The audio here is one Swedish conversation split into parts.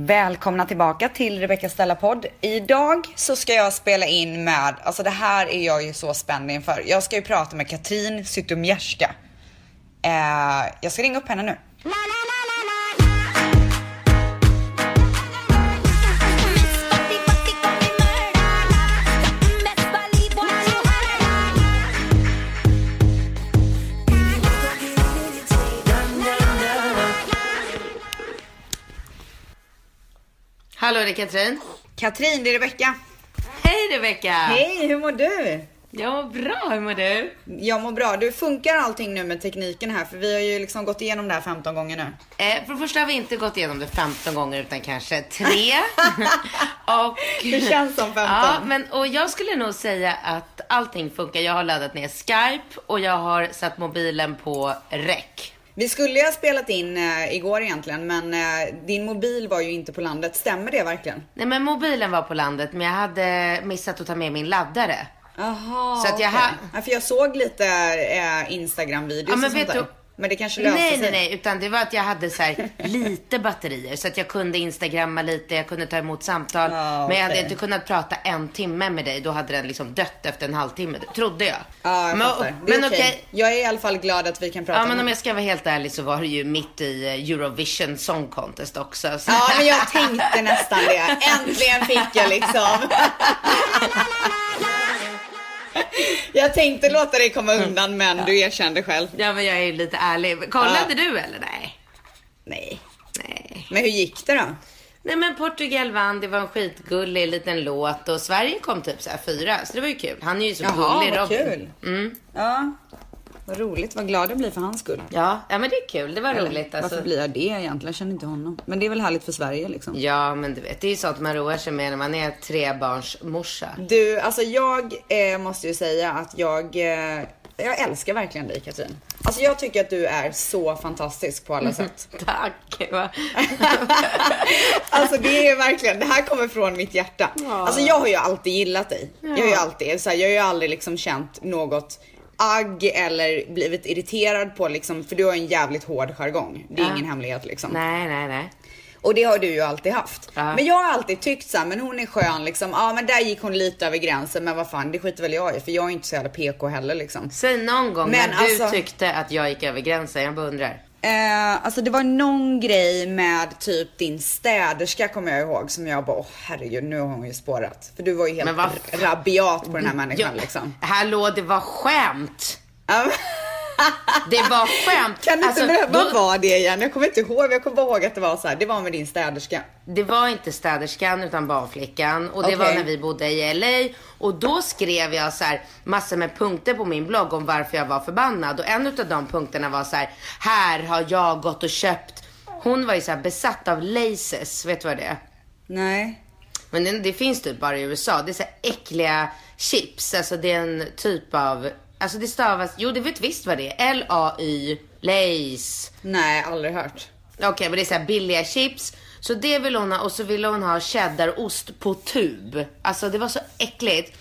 Välkomna tillbaka till Rebecca Stella podd. Idag så ska jag spela in med, alltså det här är jag ju så spänd inför. Jag ska ju prata med Katrin Zytomierska. Eh, jag ska ringa upp henne nu. Hallå, det är Katrin. Katrin, det är Rebecca. Hej Rebecka! Hej, hur mår du? Jag mår bra, hur mår du? Jag mår bra. Du funkar allting nu med tekniken här? För vi har ju liksom gått igenom det här 15 gånger nu. Eh, för det första har vi inte gått igenom det 15 gånger utan kanske tre. och, Det känns som 15. Ja, men, och jag skulle nog säga att allting funkar. Jag har laddat ner Skype och jag har satt mobilen på räck. Vi skulle ha spelat in eh, igår egentligen, men eh, din mobil var ju inte på landet. Stämmer det verkligen? Nej men mobilen var på landet men jag hade missat att ta med min laddare. Jaha, Så att jag ha- ja, för jag såg lite eh, Instagram-videos Ja, men och sånt vet där. du- Men det kanske löste Nej, sig. nej, nej, utan det var att jag hade så här lite batterier så att jag kunde instagramma lite, jag kunde ta emot samtal. Ja, Men jag hade inte kunnat prata en timme med dig, då hade den liksom dött efter en halvtimme, trodde jag. Ja, jag men fattar. Det är men okej. okej. Jag är i alla fall glad att vi kan prata Ja, men om om det. jag ska vara helt ärlig så var det ju mitt i eh, Eurovision Song Contest också. Så. Ja, men jag tänkte nästan det. Äntligen fick jag liksom. Jag tänkte låta dig komma undan, men du erkände själv. Ja, men jag är ju lite ärlig. Kollade Ja. du eller? Nej. Nej. Nej. Men hur gick det då? Nej men Portugal vann, det var en skitgullig liten låt och Sverige kom typ så fyra, så det var ju kul. Han är ju så Jaha, gullig vad Robin. kul. Mm. Ja, vad roligt. Vad glad jag blir för hans skull. Ja, ja men det är kul. Det var roligt. Alltså. Varför blir jag det egentligen? Jag känner inte honom. Men det är väl härligt för Sverige liksom. Ja, men du vet, det är ju sånt man roar sig med när man är trebarnsmorsa. Du, alltså jag eh, måste ju säga att jag, eh, jag älskar verkligen dig Katrin. Alltså jag tycker att du är så fantastisk på alla sätt. Tack. Alltså det är verkligen, det här kommer från mitt hjärta. Alltså jag har ju alltid gillat dig. Jag har ju alltid, så här, jag har ju aldrig liksom känt något agg eller blivit irriterad på liksom, för du har en jävligt hård jargong. Det är Ja. ingen hemlighet liksom. Nej, nej, nej. Och det har du ju alltid haft. Ja. Men jag har alltid tyckt så här, men hon är skön liksom. Ja men där gick hon lite över gränsen, men vad fan det skiter väl jag i för jag är inte så jävla PK heller liksom. Säg någon gång Men när du alltså- tyckte att jag gick över gränsen. Jag bara undrar. Eh, alltså det var någon grej med typ din städerska kommer jag ihåg som jag bara, åh herregud nu har hon ju spårat. För du var ju helt rabiat på den här människan Ja, liksom. Hallå, det var skämt. Det var skämt. kan inte Alltså, då- vad var det igen? Jag kommer inte ihåg, jag kommer bara ihåg att det var så här. det var med din städerska. Det var inte städerskan utan barnflickan och det Okej. var när vi bodde i LA och då skrev jag så här massor med punkter på min blogg om varför jag var förbannad och en av de punkterna var så här här har jag gått och köpt hon var ju så här besatt av laces, vet du vad det är? Nej. Men det, det finns typ bara i USA. Det är så här äckliga chips. Alltså det är en typ av, alltså det stavas, jo du vet visst vad det är. L-A-Y, Lace. Nej, aldrig hört. Okej, men det är så här billiga chips. Så det vill hon ha och så ville hon ha cheddarost på tub. Alltså det var så äckligt.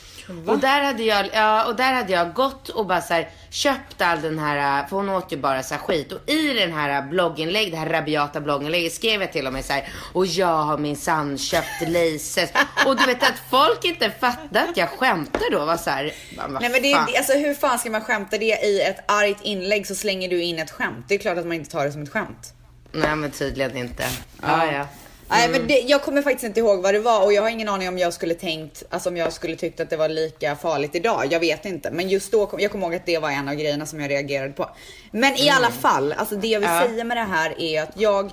Och där hade jag, ja, och där hade jag gått och bara så här, köpt all den här, för hon åt ju bara så här skit. Och i den här blogginlägg, det här rabiata blogginlägget skrev jag till och med så här, och jag har minsann köpt laces. och du vet att folk inte fattade att jag skämtade då. Var så här, bara, Nej men det, är- alltså hur fan ska man skämta det i ett argt inlägg så slänger du in ett skämt. Det är klart att man inte tar det som ett skämt. Nej men tydligen inte. Ja, ja. Nej men det, jag kommer faktiskt inte ihåg vad det var och jag har ingen aning om jag skulle tänkt, alltså om jag skulle tyckt att det var lika farligt idag. Jag vet inte. Men just då, kom, jag kommer ihåg att det var en av grejerna som jag reagerade på. Men i alla fall, alltså det jag vill Ja. säga med det här är att jag,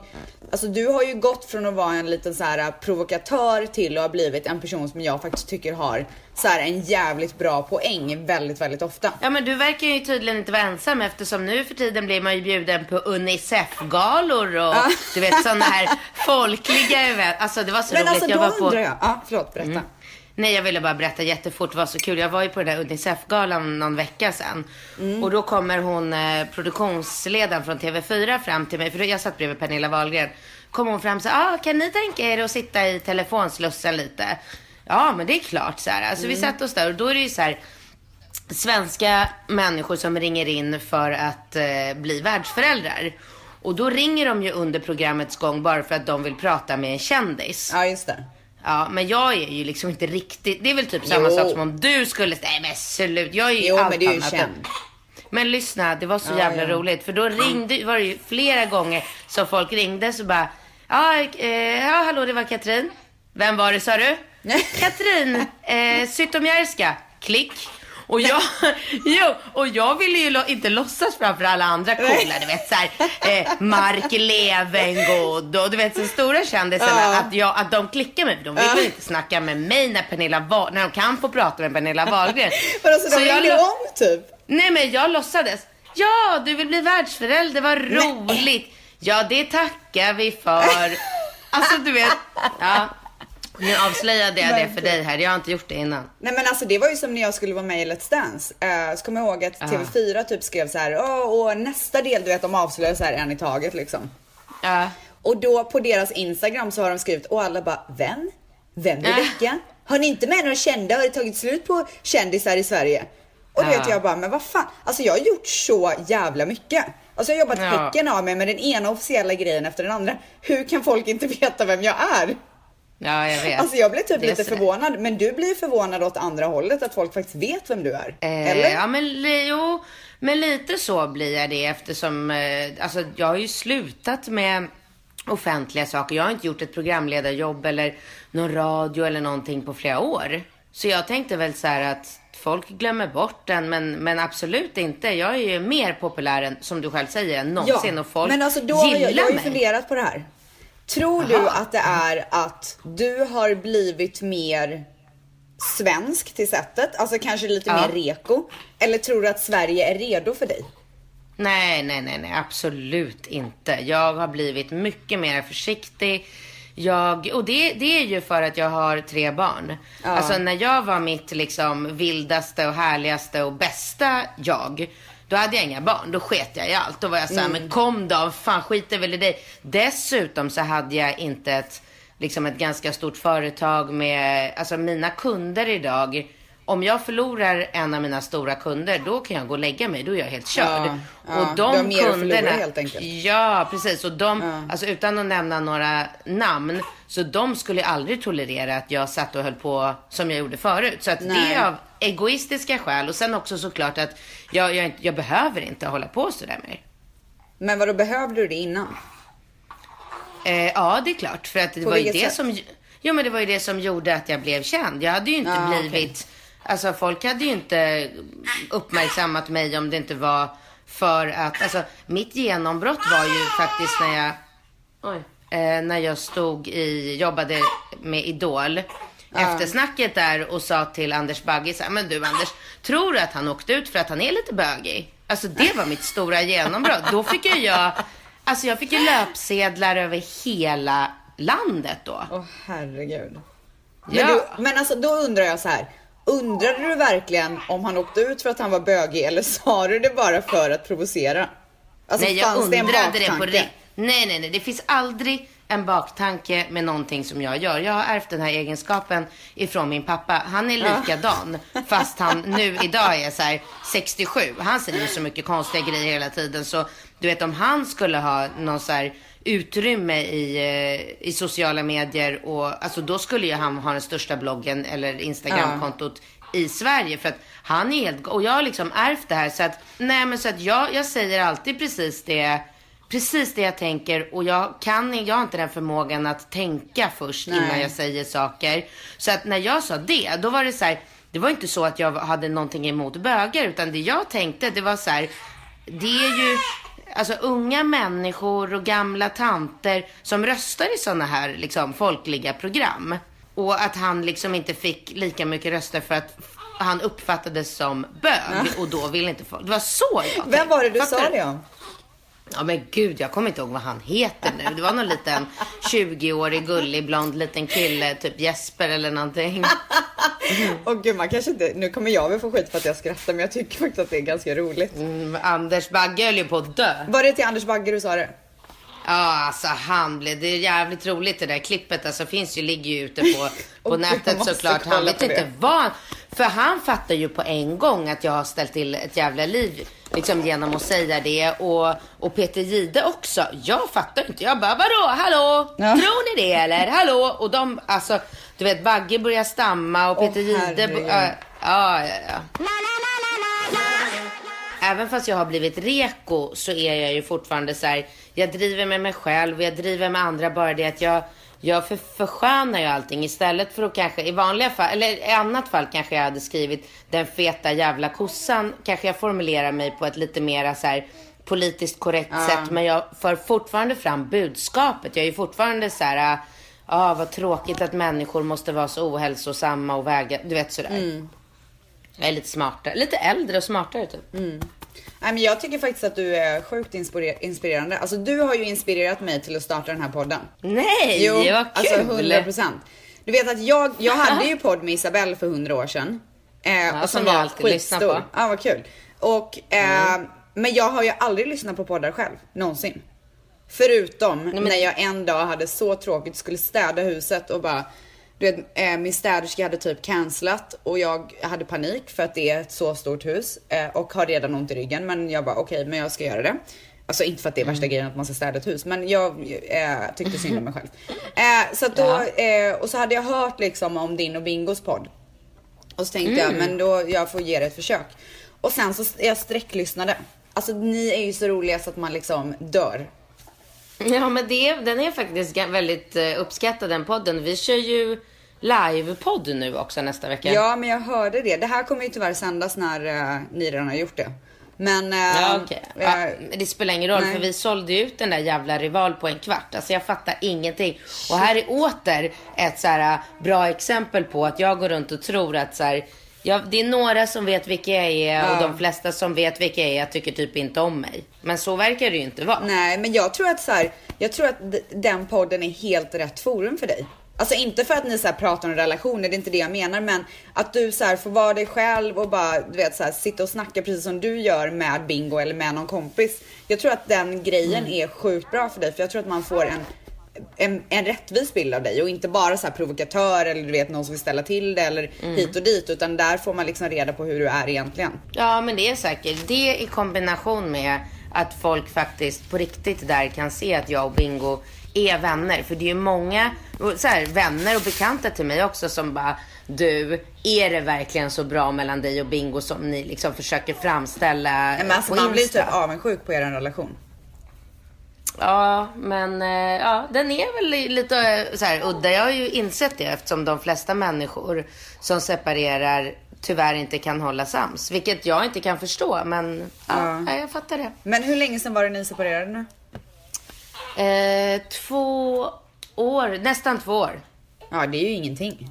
alltså du har ju gått från att vara en liten så här provokatör till att ha blivit en person som jag faktiskt tycker har så här en jävligt bra poäng väldigt, väldigt ofta. Ja men du verkar ju tydligen inte vara ensam eftersom nu för tiden blir man ju bjuden på Unicef-galor och du vet sådana här folkliga event. Alltså det var så Men roligt. alltså jag då var på... undrar jag, ja förlåt berätta. Nej jag ville bara berätta jättefort, det var så kul. Jag var ju på den där Unicef-galan någon vecka sedan. Och då kommer hon, eh, produktionsledaren från TV4 fram till mig, för jag satt bredvid Pernilla Wahlgren. Kom hon fram och sa, ah, kan ni tänka er att sitta i telefonslussen lite? Ja men det är klart så här. Alltså vi satt oss där och då är det ju så här svenska människor som ringer in för att eh, bli världsföräldrar. Och då ringer de ju under programmets gång bara för att de vill prata med en kändis. Ja, just det. Ja, men jag är ju liksom inte riktigt, det är väl typ samma Jo. sak som om du skulle, nej men slut, jag är ju Jo, allt men du är ju annat känd. än- Men lyssna, det var så Ja, jävla ja. roligt. För då ringde, var det ju flera gånger som folk ringde så bara, ja, eh, ja hallå det var Katrin. Vem var det sa du? Katrin eh, Zytomierska. Klick. Och jag, jo, och jag ville ju inte låtsas framför alla andra coola, du vet såhär, eh, Mark Levengood och du vet så stora kändisarna, Ja. att, jag, att de klickar med mig. De vill Ja. inte snacka med mig när Pernilla Wahl, när de kan få prata med Pernilla Wahlgren. Men alltså de jag om typ. Nej men jag låtsades. Ja, du vill bli världsförälder, vad roligt. Ja, det tackar vi för. Alltså du vet. Ja. Nu avslöjade jag det för dig här. Jag har inte gjort det innan. Nej men alltså det var ju som när jag skulle vara med i Let's Dance. Uh, så kommer jag ihåg att TV4 typ skrev så här, Åh, och nästa del, du vet de avslöjar så här en i taget liksom. Ja. Och då på deras Instagram så har de skrivit, och alla bara, vem? Vem är Äh. Ulrika? Har ni inte med några kända? Har det tagit slut på kändisar i Sverige? Och du Ja. vet jag bara, men vad fan. Alltså jag har gjort så jävla mycket. Alltså jag har jobbat Ja. häcken av mig med den ena officiella grejen efter den andra. Hur kan folk inte veta vem jag är? Ja, jag vet. Alltså jag blir typ Det lite förvånad, men du blir förvånad åt andra hållet att folk faktiskt vet vem du är. Eh, Eller? Ja, men jo, men lite så blir jag det eftersom, eh, alltså jag har ju slutat med offentliga saker. Jag har inte gjort ett programledarjobb eller någon radio eller någonting på flera år. Så jag tänkte väl så här att folk glömmer bort den, men, men absolut inte. Jag är ju mer populär än, som du själv säger, än någonsin och folk men alltså då har gillar jag, jag har ju mig. funderat på det här. Tror du att det är att du har blivit mer svensk till sättet? Alltså kanske lite Ja. mer reko? Eller tror du att Sverige är redo för dig? Nej, nej, nej, nej, absolut inte. Jag har blivit mycket mer försiktig. Jag, och det, det är ju för att jag har tre barn. Ja. Alltså när jag var mitt liksom vildaste och härligaste och bästa jag. Då hade jag inga barn. Då sket jag i allt. Då var jag såhär, Mm. men kom då, fan skiter väl i dig. Dessutom så hade jag inte ett, liksom ett ganska stort företag med, alltså mina kunder idag. Om jag förlorar en av mina stora kunder, då kan jag gå och lägga mig. Då är jag helt körd. Ja, ja, och de mer att förlora kunderna, helt enkelt. Ja, precis. Och de, Ja. alltså utan att nämna några namn, så de skulle aldrig tolerera att jag satt och höll på som jag gjorde förut. Så att det Nej. är av egoistiska skäl och sen också såklart att jag, jag, inte- jag behöver inte hålla på sådär mer. Men vad då behövde du det innan? Eh, ja, det är klart. För att det På var ju det sätt? som, jo, men det var ju det som gjorde att jag blev känd. Jag hade ju inte Ja, blivit, alltså folk hade ju inte uppmärksammat mig om det inte var för att, alltså mitt genombrott var ju faktiskt när jag, oj, eh, när jag stod i, jobbade med Idol. Efter snacket där och sa till Anders Bagge så här, men du Anders, tror du att han åkte ut för att han är lite bögig? Alltså det var mitt stora genombrott. Då fick ju jag, alltså jag fick ju löpsedlar över hela landet då. Åh herregud. Men, Ja. du, men alltså då undrar jag så här. Undrade du verkligen om han åkte ut för att han var bögig eller sa du det bara för att provocera? Alltså nej, jag fanns det undrade det på riktigt. Nej, nej, nej. Det finns aldrig en baktanke med någonting som jag gör. Jag har ärvt den här egenskapen ifrån min pappa. Han är likadan. Fast han nu idag är så här 67. Han säger så mycket konstiga grejer hela tiden. Så du vet om han skulle ha någon så här utrymme i, eh, i sociala medier och alltså då skulle ju han ha den största bloggen eller Instagramkontot i Sverige för att han är helt, och jag har liksom ärvt det här så att, nej men så att jag, jag säger alltid precis det, precis det jag tänker och jag kan, jag har inte den förmågan att tänka först Nej. innan jag säger saker. Så att när jag sa det, då var det så här, det var inte så att jag hade någonting emot bögar utan det jag tänkte det var så här, det är ju Alltså unga människor och gamla tanter som röstar i sådana här liksom folkliga program. Och att han liksom inte fick lika mycket röster för att han uppfattades som bög och då ville inte folk. Det var så jag Vem tänkte. var det du Fattar sa det om? Ja men gud, jag kommer inte ihåg vad han heter nu. Det var någon liten 20-årig gullig blond liten kille, typ Jesper eller någonting. Åh gud, man kanske inte, nu kommer jag väl få skit för att jag skrattar men jag tycker faktiskt att det är ganska roligt. Mm, Anders Bagge höll ju på att dö. Var det till Anders Bagge du sa det? Ja, alltså han blev, det är jävligt roligt det där klippet. Alltså finns ju, ligger ju ute på, på nätet såklart. Han vet inte vad. För han fattar ju på en gång att jag har ställt till ett jävla liv liksom genom att säga det. Och, och Peter Gide också. Jag fattar inte. Jag bara, vadå, hallå? Ja. Tror ni det eller? Hallå? Och de, alltså, du vet, Bagge börjar stamma och Peter Gide... herregud. äh, ja, ja, ja. Även fast jag har blivit reko så är jag ju fortfarande så här, jag driver med mig själv och jag driver med andra bara det att jag, jag för, förskönar ju allting istället för att kanske i vanliga fall, eller i annat fall kanske jag hade skrivit den feta jävla kossan, kanske jag formulerar mig på ett lite mera så här politiskt korrekt sätt men jag för fortfarande fram budskapet. Jag är ju fortfarande så här, ja ah, vad tråkigt att människor måste vara så ohälsosamma och väga, du vet sådär. Jag är lite smartare, lite äldre och smartare typ. Nej, men jag tycker faktiskt att du är sjukt inspirer- inspirerande. Alltså du har ju inspirerat mig till att starta den här podden. Nej, vad kul! alltså 100 procent. Du vet att jag, jag hade ju podd med Isabelle för 100 år sedan. Eh, och som jag alltid lyssnar på. Ja, vad kul. Och, eh, Men jag har ju aldrig lyssnat på poddar själv, någonsin. Förutom men- när jag en dag hade så tråkigt, skulle städa huset och bara du vet, eh, min städerska hade typ cancelat och jag hade panik för att det är ett så stort hus eh, och har redan ont i ryggen. Men jag bara okej, men jag ska göra det. Alltså inte för att det är värsta grejen att man ska städa ett hus, men jag eh, tyckte synd om mig själv. Eh, så då, eh, och så hade jag hört liksom om din och Bingos podd. Och så tänkte jag, men då jag får ge det ett försök. Och sen så jag sträcklyssnade. Alltså ni är ju så roliga så att man liksom dör. Ja, men det, den är faktiskt väldigt eh, uppskattad den podden. Vi kör ju livepodd nu också nästa vecka. Ja, men jag hörde det. Det här kommer ju tyvärr sändas när eh, ni redan har gjort det. Men... eh, Ja, okej. eh, Ja, men det spelar ingen roll nej. för vi sålde ut den där jävla rival på en kvart. Alltså jag fattar ingenting. Och här är åter ett så här bra exempel på att jag går runt och tror att så här, ja, det är några som vet vilka jag är och Ja. de flesta som vet vilka jag är tycker typ inte om mig. Men så verkar det ju inte vara. Nej, men jag tror att så här, jag tror att den podden är helt rätt forum för dig. Alltså inte för att ni så pratar om relationer, det är inte det jag menar, men att du så här får vara dig själv och bara du vet så här, sitta och snacka precis som du gör med Bingo eller med någon kompis. Jag tror att den grejen är sjukt bra för dig, för jag tror att man får en en, en rättvis bild av dig och inte bara så här provokatör eller du vet någon som vill ställa till det eller hit och dit utan där får man liksom reda på hur du är egentligen. Ja, men det är säkert. Det i kombination med att folk faktiskt på riktigt där kan se att jag och Bingo är vänner. För det är ju många så här, vänner och bekanta till mig också som bara du, är det verkligen så bra mellan dig och Bingo som ni liksom försöker framställa Nej, men alltså på man blir Insta? typ avundsjuk på er relation. Ja, men eh, ja, den är väl li- lite eh, så här udda. Jag har ju insett det eftersom de flesta människor som separerar tyvärr inte kan hålla sams. Vilket jag inte kan förstå, men Ja. ja. jag fattar det. Men hur länge sedan var det ni separerade nu? Eh, två år, nästan två år. Ja, det är ju ingenting.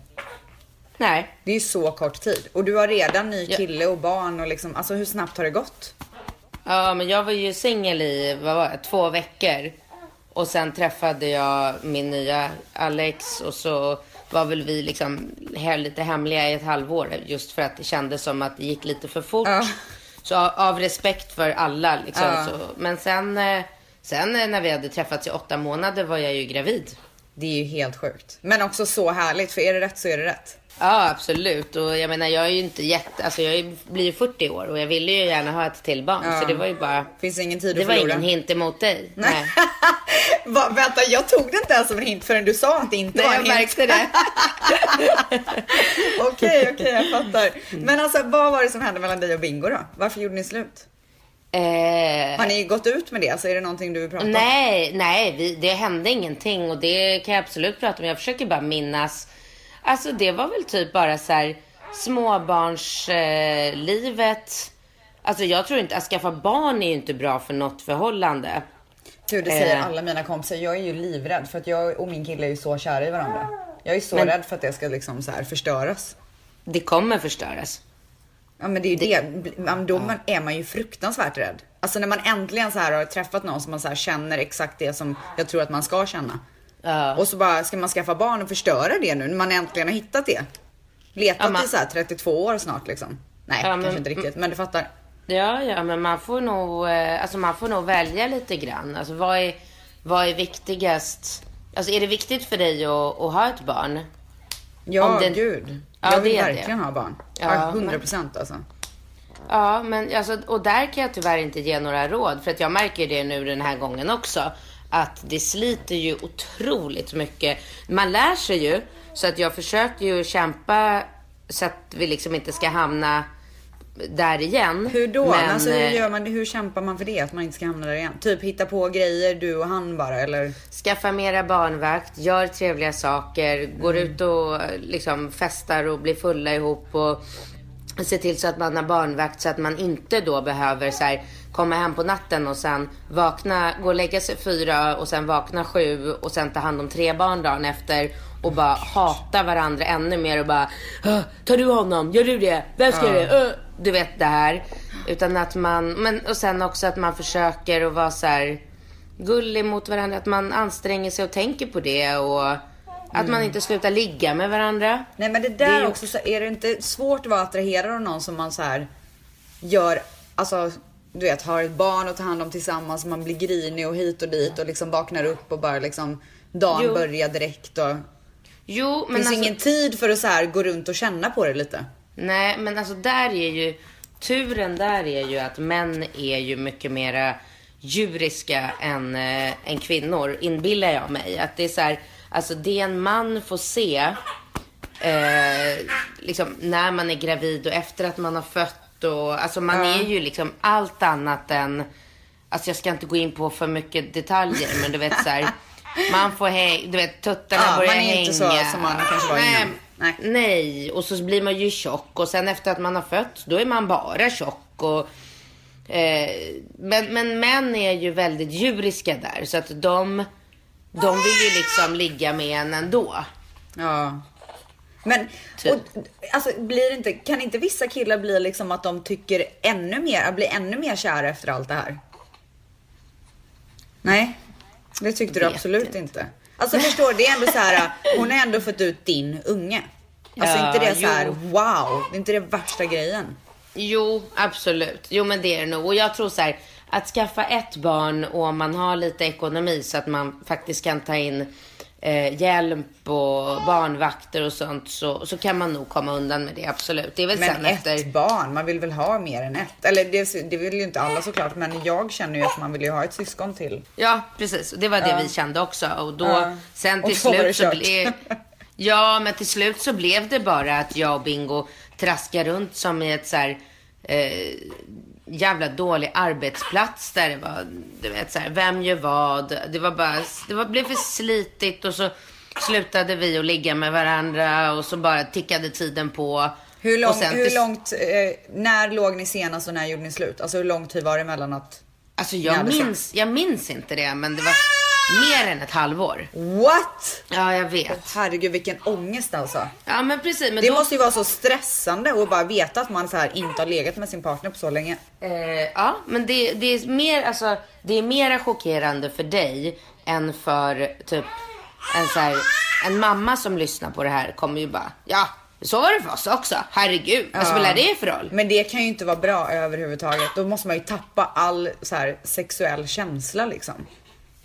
Nej. Det är ju så kort tid. Och du har redan ny kille och barn och liksom, alltså hur snabbt har det gått? Ja, men jag var ju singel i, vad var det, två veckor. Och sen träffade jag min nya Alex och så var väl vi liksom lite hemliga i ett halvår. Just för att det kändes som att det gick lite för fort. Ja. Så av, av respekt för alla liksom. Ja. Så, men sen, eh, sen eh, när vi hade träffats i åtta månader var jag ju gravid. Det är ju helt sjukt. Men också så härligt, för är det rätt så är det rätt. Ja, absolut. Och jag menar, jag är ju inte jätte... Alltså jag blir ju 40 år och jag ville ju gärna ha ett till barn. Ja. Så det var ju bara... Finns ingen tid Det att var förlora. ingen hint emot dig. Nej. Va, vänta, jag tog det inte ens som en hint förrän du sa att det inte Nej, var jag en hint. märkte det. Okej, okej, jag fattar. Men alltså vad var det som hände mellan dig och Bingo då? Varför gjorde ni slut? Eh, Har ni gått ut med det? Alltså är det någonting du vill prata om? nej, nej, vi, det hände ingenting och det kan jag absolut prata om. Jag försöker bara minnas. Alltså det var väl typ bara så här småbarnslivet. Eh, alltså jag tror inte, att skaffa barn är ju inte bra för något förhållande. Du, det säger Eh. alla mina kompisar. Jag är ju livrädd för att jag och min kille är ju så kära i varandra. Jag är så Men- rädd för att det ska liksom så här förstöras. Det kommer förstöras. Ja men det är ju det. Ja, men Då man, är man ju fruktansvärt rädd. Alltså när man äntligen så här har träffat någon som man så här känner exakt det som jag tror att man ska känna. Ja. Och så bara ska man skaffa barn och förstöra det nu när man äntligen har hittat det. Letat Ja, i så här 32 år snart liksom. Nej, Ja, men- kanske inte riktigt, men du fattar. Ja, ja, men man får nog, eh, alltså man får nog välja lite grann. Alltså vad är, vad är viktigast? Alltså är det viktigt för dig att, att ha ett barn? Ja, det- gud. Ja, jag vill är det. verkligen ha barn. Ja, 100 procent alltså. Ja, men alltså, och där kan jag tyvärr inte ge några råd. För att jag märker det nu den här gången också. Att det sliter ju otroligt mycket. Man lär sig ju. Så att jag försöker ju kämpa så att vi liksom inte ska hamna där igen. Hur då? Men, alltså, hur, eh, gör man, hur kämpar man för det? Att man inte ska hamna där igen? Typ hitta på grejer du och han bara eller? Skaffa mera barnvakt, gör trevliga saker, går Mm. ut och liksom festar och blir fulla ihop och se till så att man har barnvakt så att man inte då behöver så här, komma hem på natten och sen vakna, gå och lägga sig fyra och sen vakna sju och sen ta hand om tre barn dagen efter och bara hata varandra ännu mer och bara "Åh, Tar du honom? Gör du det? Vem ska göra det? Åh." Du vet det här. Utan att man, men och sen också att man försöker att vara så här gullig mot varandra. Att man anstränger sig och tänker på det och att man inte slutar ligga med varandra. Nej men det Det där är ju- också, så är det inte svårt att vara attraherad av någon som man så här gör, alltså du vet har ett barn att ta hand om tillsammans, man blir grinig och hit och dit och liksom vaknar upp och bara liksom dagen Jo. börjar direkt och Jo, det men finns alltså, ingen tid för att så här gå runt och känna på det lite. Nej, men alltså där är ju turen där är ju att män är ju mycket mera djuriska än, äh, än kvinnor, inbillar jag mig. Att det är så här, alltså det en man får se eh, liksom när man är gravid och efter att man har fött och alltså man Ja. är ju liksom allt annat än, alltså jag ska inte gå in på för mycket detaljer men du vet så här, man får hänga, du vet tuttarna Ja, börjar man är hänga. inte så som man kanske var innan. Nej. Nej, och så blir man ju tjock och sen efter att man har fött då är man bara tjock och eh, men, men män är ju väldigt djuriska där så att de de vill ju liksom ligga med en ändå. Ja. Men Typ. och, alltså, blir inte, kan inte vissa killar bli liksom att de tycker ännu mer, blir ännu mer kära efter allt det här? Nej, det tyckte du absolut inte. inte. Alltså förstår, det är ändå så här, hon har ändå fått ut din unge. Alltså Ja, inte det så här, wow, det är inte det värsta grejen. Jo, absolut. Jo, men det är det nog. Och jag tror så här, att skaffa ett barn och om man har lite ekonomi så att man faktiskt kan ta in eh, hjälp och barnvakter och sånt så, så kan man nog komma undan med det, absolut. Det är väl Men sen ett efter... barn, man vill väl ha mer än ett? Eller det, det vill ju inte alla såklart, men jag känner ju att man vill ju ha ett syskon till. Ja, precis. Det var det vi kände också. Och då, Ja. sen till slut så blev... Ja, men till slut så blev det bara att jag och Bingo traskade runt som i ett så här... Eh, jävla dålig arbetsplats där det var, du vet så här, vem gör vad? Det var bara, det var, blev för slitigt och så slutade vi att ligga med varandra och så bara tickade tiden på. Hur, lång, sen hur långt, eh, när låg ni senast och när gjorde ni slut? Alltså hur lång tid var det mellan att... Alltså jag minns, jag minns inte det, men det var mer än ett halvår. What? Ja, jag vet. Herregud vilken ångest alltså. Ja, men precis. Men Det då, måste ju vara så stressande att bara veta att man så här inte har legat med sin partner på så länge. Eh, ja, men det, det är mer, alltså, det är mera chockerande för dig än för typ en så här, en mamma som lyssnar på det här kommer ju bara, ja, så var det för oss också. Herregud, vad spelar det för roll? Men det kan ju inte vara bra överhuvudtaget. Då måste man ju tappa all så här sexuell känsla liksom.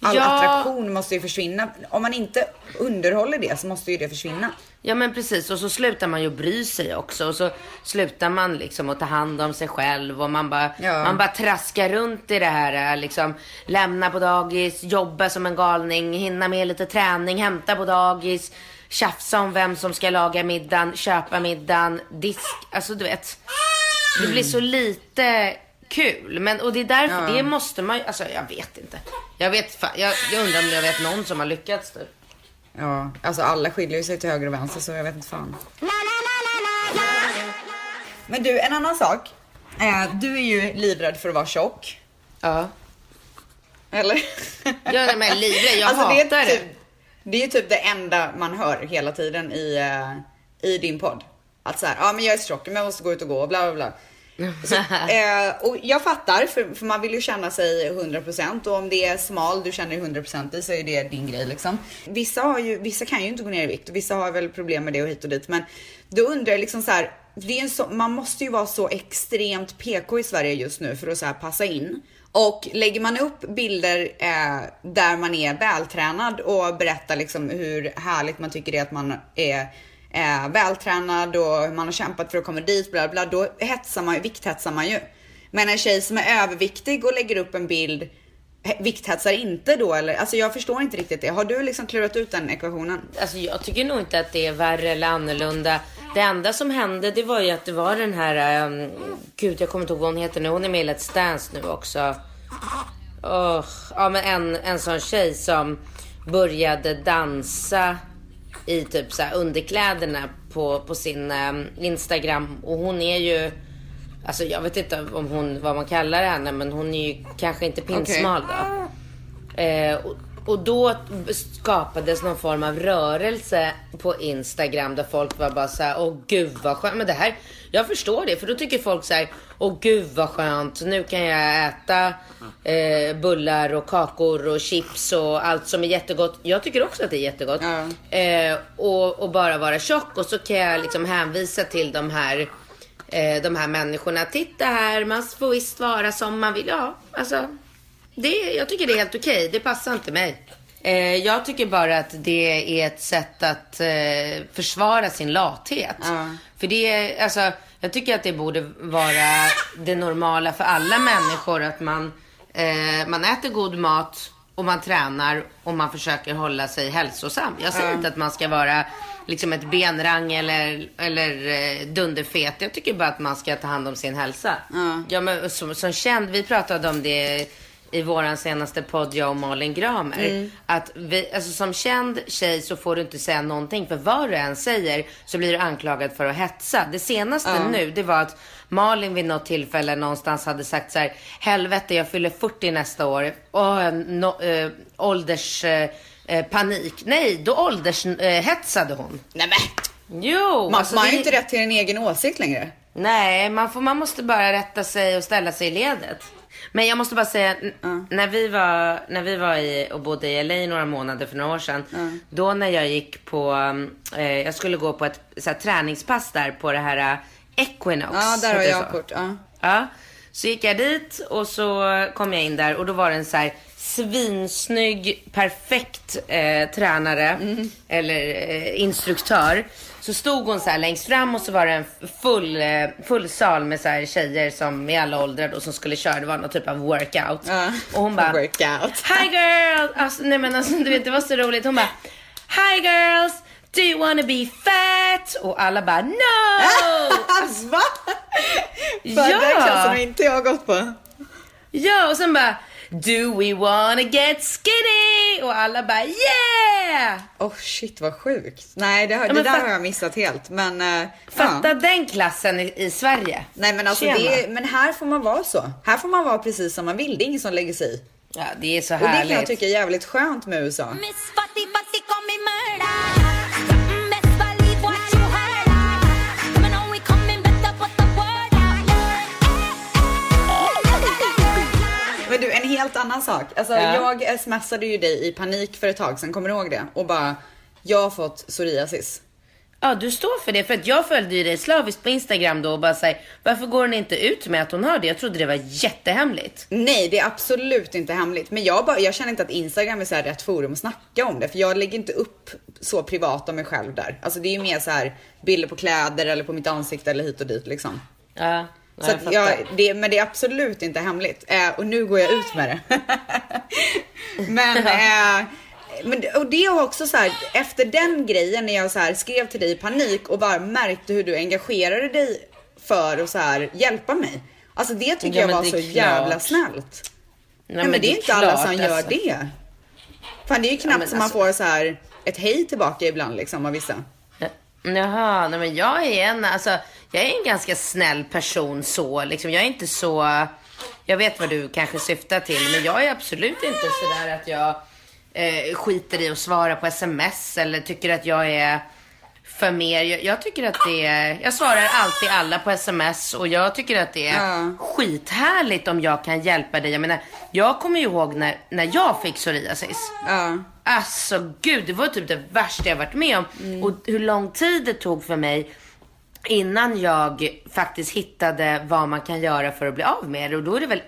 All Ja. attraktion måste ju försvinna. Om man inte underhåller det så måste ju det försvinna. Ja men precis och så slutar man ju bry sig också och så slutar man liksom att ta hand om sig själv och man bara, Ja. man bara traskar runt i det här liksom. Lämna på dagis, jobba som en galning, hinna med lite träning, hämta på dagis, tjafsa om vem som ska laga middagen, köpa middagen, disk, alltså du vet. Det blir så lite kul. Men, och det är därför, Ja. det måste man ju, alltså jag vet inte. Jag vet, jag, jag undrar om jag vet någon som har lyckats typ. Ja, alltså alla skiljer sig till höger och vänster så jag vet inte fan. Men du, en annan sak. Eh, du är ju livrädd för att vara tjock. Ja. Eller? Jag är med livrädd, jag det hatar är det. typ, det är ju typ det enda man hör hela tiden i, eh, i din podd. Att så här, ja men jag är så tjock men jag måste gå ut och gå och bla bla bla. Så, eh, och jag fattar för, för man vill ju känna sig 100% och om det är smal du känner dig 100% i så är det din grej liksom. Vissa, har ju, vissa kan ju inte gå ner i vikt och vissa har väl problem med det och hit och dit men då undrar jag liksom så här, det är en så, man måste ju vara så extremt PK i Sverige just nu för att så här passa in. Och lägger man upp bilder eh, där man är vältränad och berättar liksom hur härligt man tycker det är att man är eh, vältränad och man har kämpat för att komma dit, bla bla, då hetsar man, vikthetsar man ju. Men en tjej som är överviktig och lägger upp en bild vikthetsar inte då eller? Alltså jag förstår inte riktigt det. Har du liksom klurat ut den ekvationen? Alltså jag tycker nog inte att det är värre eller annorlunda. Det enda som hände det var ju att det var den här, um, gud jag kommer inte ihåg vad hon heter nu. Hon är med i Let's Dance nu också. Oh, ja men en, en sån tjej som började dansa i typ så underkläderna på, på sin um, Instagram. Och hon är ju Alltså jag vet inte om hon, vad man kallar henne, men hon är ju kanske inte pinsmal okay. då. Eh, och, och då skapades någon form av rörelse på Instagram där folk var bara så här, åh gud vad skönt. Men det här, jag förstår det, för då tycker folk så här, åh gud vad skönt, nu kan jag äta eh, bullar och kakor och chips och allt som är jättegott. Jag tycker också att det är jättegott. Mm. Eh, och, och bara vara tjock och så kan jag liksom hänvisa till de här eh, de här människorna. Titta här, man får visst vara som man vill. Ja, alltså. Det, jag tycker det är helt okej. Okay. Det passar inte mig. Eh, jag tycker bara att det är ett sätt att eh, försvara sin lathet. Uh. För det är, alltså, jag tycker att det borde vara det normala för alla människor att man, eh, man äter god mat och man tränar och man försöker hålla sig hälsosam. Jag säger uh. inte att man ska vara liksom ett benrang eller, eller eh, dunderfet. Jag tycker bara att man ska ta hand om sin hälsa. Mm. Ja, men som, som känd, vi pratade om det i våran senaste podd, jag och Malin Gramer. Mm. Att vi, alltså som känd tjej så får du inte säga någonting. För vad du än säger så blir du anklagad för att hetsa. Det senaste mm. nu, det var att Malin vid något tillfälle någonstans hade sagt så här. Helvete, jag fyller 40 nästa år. Och no, äh, ålders... Äh, panik. Nej, då åldershetsade eh, hon. Nej men. Jo. Man, alltså man har ju inte rätt till en egen åsikt längre. Nej, man, får, man måste bara rätta sig och ställa sig i ledet. Men jag måste bara säga, mm. när vi var, när vi var i, och bodde i LA några månader för några år sedan. Mm. Då när jag gick på, eh, jag skulle gå på ett så här, träningspass där på det här uh, Equinox. Ja, där har jag kort. Ja. ja. Så gick jag dit och så kom jag in där och då var det en så här svinsnygg, perfekt eh, tränare mm. eller eh, instruktör. Så stod hon så här längst fram och så var det en full, eh, full sal med så här tjejer som i alla åldrar då som skulle köra. Det var någon typ av workout. Uh, och hon bara, workout. Hi girl! Alltså, nej men alltså du vet det var så roligt. Hon bara, Hi girls! Do you wanna be fat? Och alla bara no! Va? ja! Den klassen har inte jag gått på. Ja, och sen bara Do we wanna get skinny? Och alla bara yeah! Oh shit vad sjukt. Nej det, har, ja, det där har jag missat helt. Men, uh, fatta ja. den klassen i, i, Sverige. Nej men alltså det, men här får man vara så. Här får man vara precis som man vill. Det är ingen som lägger sig i. Ja det är så härligt. Och det kan jag tycka är jävligt skönt med USA. Men du, en helt annan sak. Alltså, ja. Jag smsade ju dig i panik för ett tag sedan, kommer du ihåg det? Och bara, jag har fått psoriasis. Ja, du står för det. För att jag följde ju dig slaviskt på Instagram då och bara säger varför går hon inte ut med att hon har det? Jag trodde det var jättehemligt. Nej, det är absolut inte hemligt. Men jag, bara, jag känner inte att Instagram är så här rätt forum att snacka om det. För jag lägger inte upp så privat om mig själv där. Alltså det är ju mer så här bilder på kläder eller på mitt ansikte eller hit och dit liksom. Ja. Så jag jag, det, men det är absolut inte hemligt. Eh, och nu går jag ut med det. men, eh, men och det är också så här, efter den grejen när jag så här skrev till dig i panik och bara märkte hur du engagerade dig för att så här hjälpa mig. Alltså det tycker ja, jag var så klart. jävla snällt. Nej, Nej men, det är, det är inte klart, alla som gör alltså. det. Fan det är ju knappt ja, som alltså... man får så här ett hej tillbaka ibland liksom av vissa. Jaha, nej men jag är en, alltså jag är en ganska snäll person så. Liksom, jag är inte så... Jag vet vad du kanske syftar till, men jag är absolut inte sådär att jag eh, skiter i att svara på sms eller tycker att jag är för mer. Jag, jag, tycker att det är, jag svarar alltid alla på sms och jag tycker att det är uh. skithärligt om jag kan hjälpa dig. Jag menar, jag kommer ju ihåg när, när jag fick psoriasis. Uh. Alltså gud, det var typ det värsta jag varit med om. Mm. Och hur lång tid det tog för mig innan jag faktiskt hittade vad man kan göra för att bli av med det. Och då är det väl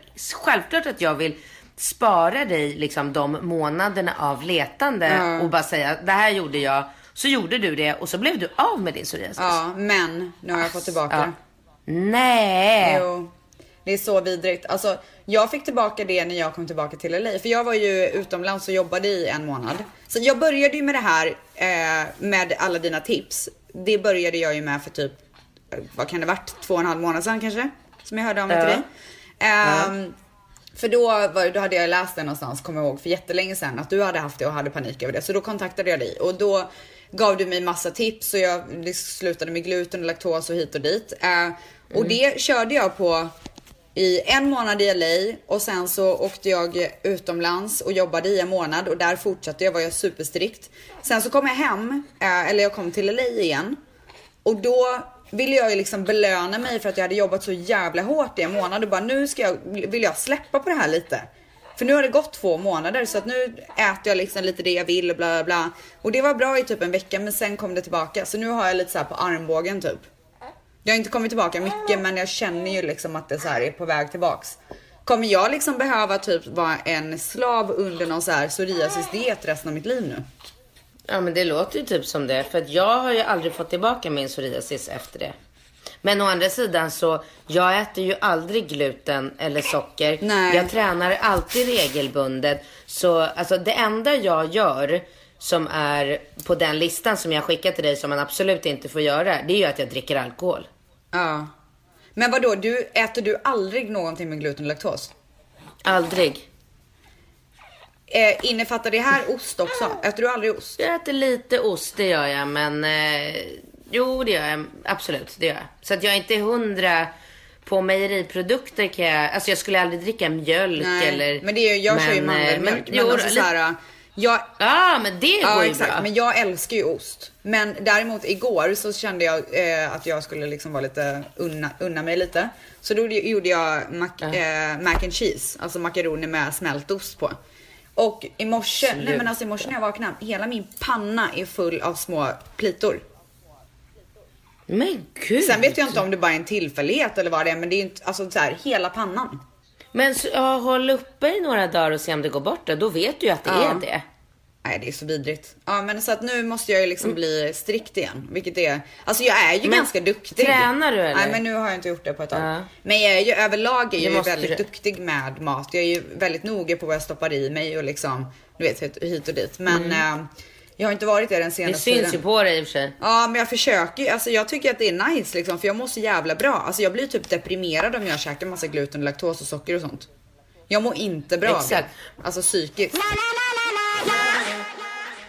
självklart att jag vill spara dig liksom de månaderna av letande mm. och bara säga det här gjorde jag Så gjorde du det och så blev du av med din psoriasis. Ja, men nu har jag fått tillbaka Ja. Nej. Jo, det är så vidrigt. Alltså, jag fick tillbaka det när jag kom tillbaka till LA. För jag var ju utomlands och jobbade i en månad. Så jag började ju med det här eh, med alla dina tips. Det började jag ju med för typ, vad kan det varit, två och en halv månad sedan kanske? Som jag hörde om det Ja. till dig. Ehm, För då, var, då hade jag läst det någonstans, kommer jag ihåg, för jättelänge sedan att du hade haft det och hade panik över det. Så då kontaktade jag dig och då gav du mig massa tips och jag det slutade med gluten och laktos och hit och dit. Eh, och det körde jag på i en månad i LA och sen så åkte jag utomlands och jobbade i en månad och där fortsatte jag, var jag superstrikt. Sen så kom jag hem, eh, eller jag kom till LA igen och då ville jag ju liksom belöna mig för att jag hade jobbat så jävla hårt i en månad och bara nu ska jag, vill jag släppa på det här lite. För nu har det gått två månader så att nu äter jag liksom lite det jag vill och bla bla bla. Och det var bra i typ en vecka men sen kom det tillbaka. Så nu har jag lite så här på armbågen typ. Jag har inte kommit tillbaka mycket men jag känner ju liksom att det så här är på väg tillbaks. Kommer jag liksom behöva typ vara en slav under någon så här psoriasis-diet resten av mitt liv nu? Ja men det låter ju typ som det. För att jag har ju aldrig fått tillbaka min psoriasis efter det. Men å andra sidan så, jag äter ju aldrig gluten eller socker. Nej. Jag tränar alltid regelbundet. Så alltså det enda jag gör som är på den listan som jag skickar till dig som man absolut inte får göra. Det är ju att jag dricker alkohol. Ja. Men vad då? du, äter du aldrig någonting med gluten och laktos? Aldrig. Eh, innefattar det här ost också? Äter du aldrig ost? Jag äter lite ost, det gör jag. Men eh, jo, det gör jag. Absolut, det gör jag. Så att jag är inte hundra på mejeriprodukter kan jag, alltså jag skulle aldrig dricka mjölk eller. men det är, jag kör ju men, mandelmjölk. eh, Men, jo, alltså jag, Ja, men det ja går ju exakt, bra. men jag älskar ju ost. Men däremot igår så kände jag eh, att jag skulle liksom vara lite, unna, unna mig lite. Så då gjorde jag mac, eh, mac and cheese, alltså makaroner med smältost på. Och i morse, nej men alltså i morse när jag vaknade, hela min panna är full av små plitor. Men gud. Sen vet jag inte om det bara är en tillfällighet eller vad det är, men det är inte, alltså så här, hela pannan. Men så, ja, håll uppe i några dagar och se om det går bort då. Då vet du ju att det Ja. är det. Nej det är så vidrigt. Ja men så att nu måste jag ju liksom bli strikt igen. Vilket är, alltså jag är ju Men ganska duktig. tränar du, eller? Nej men nu har jag inte gjort det på ett tag. Ja. Men jag är ju överlag är Det jag ju väldigt du. duktig med mat. Jag är ju väldigt noga på vad jag stoppar i mig och liksom, du vet hit- hit och dit. Men eh, jag har inte varit det den Mm. Det senaste syns tiden. ju på dig i och för sig. Ja men jag försöker ju, alltså jag tycker att det är nice liksom för jag mår så jävla bra. Alltså jag blir typ deprimerad om jag käkar massa gluten, laktos och socker och sånt. Jag mår inte bra av Exakt. det. Alltså psykiskt.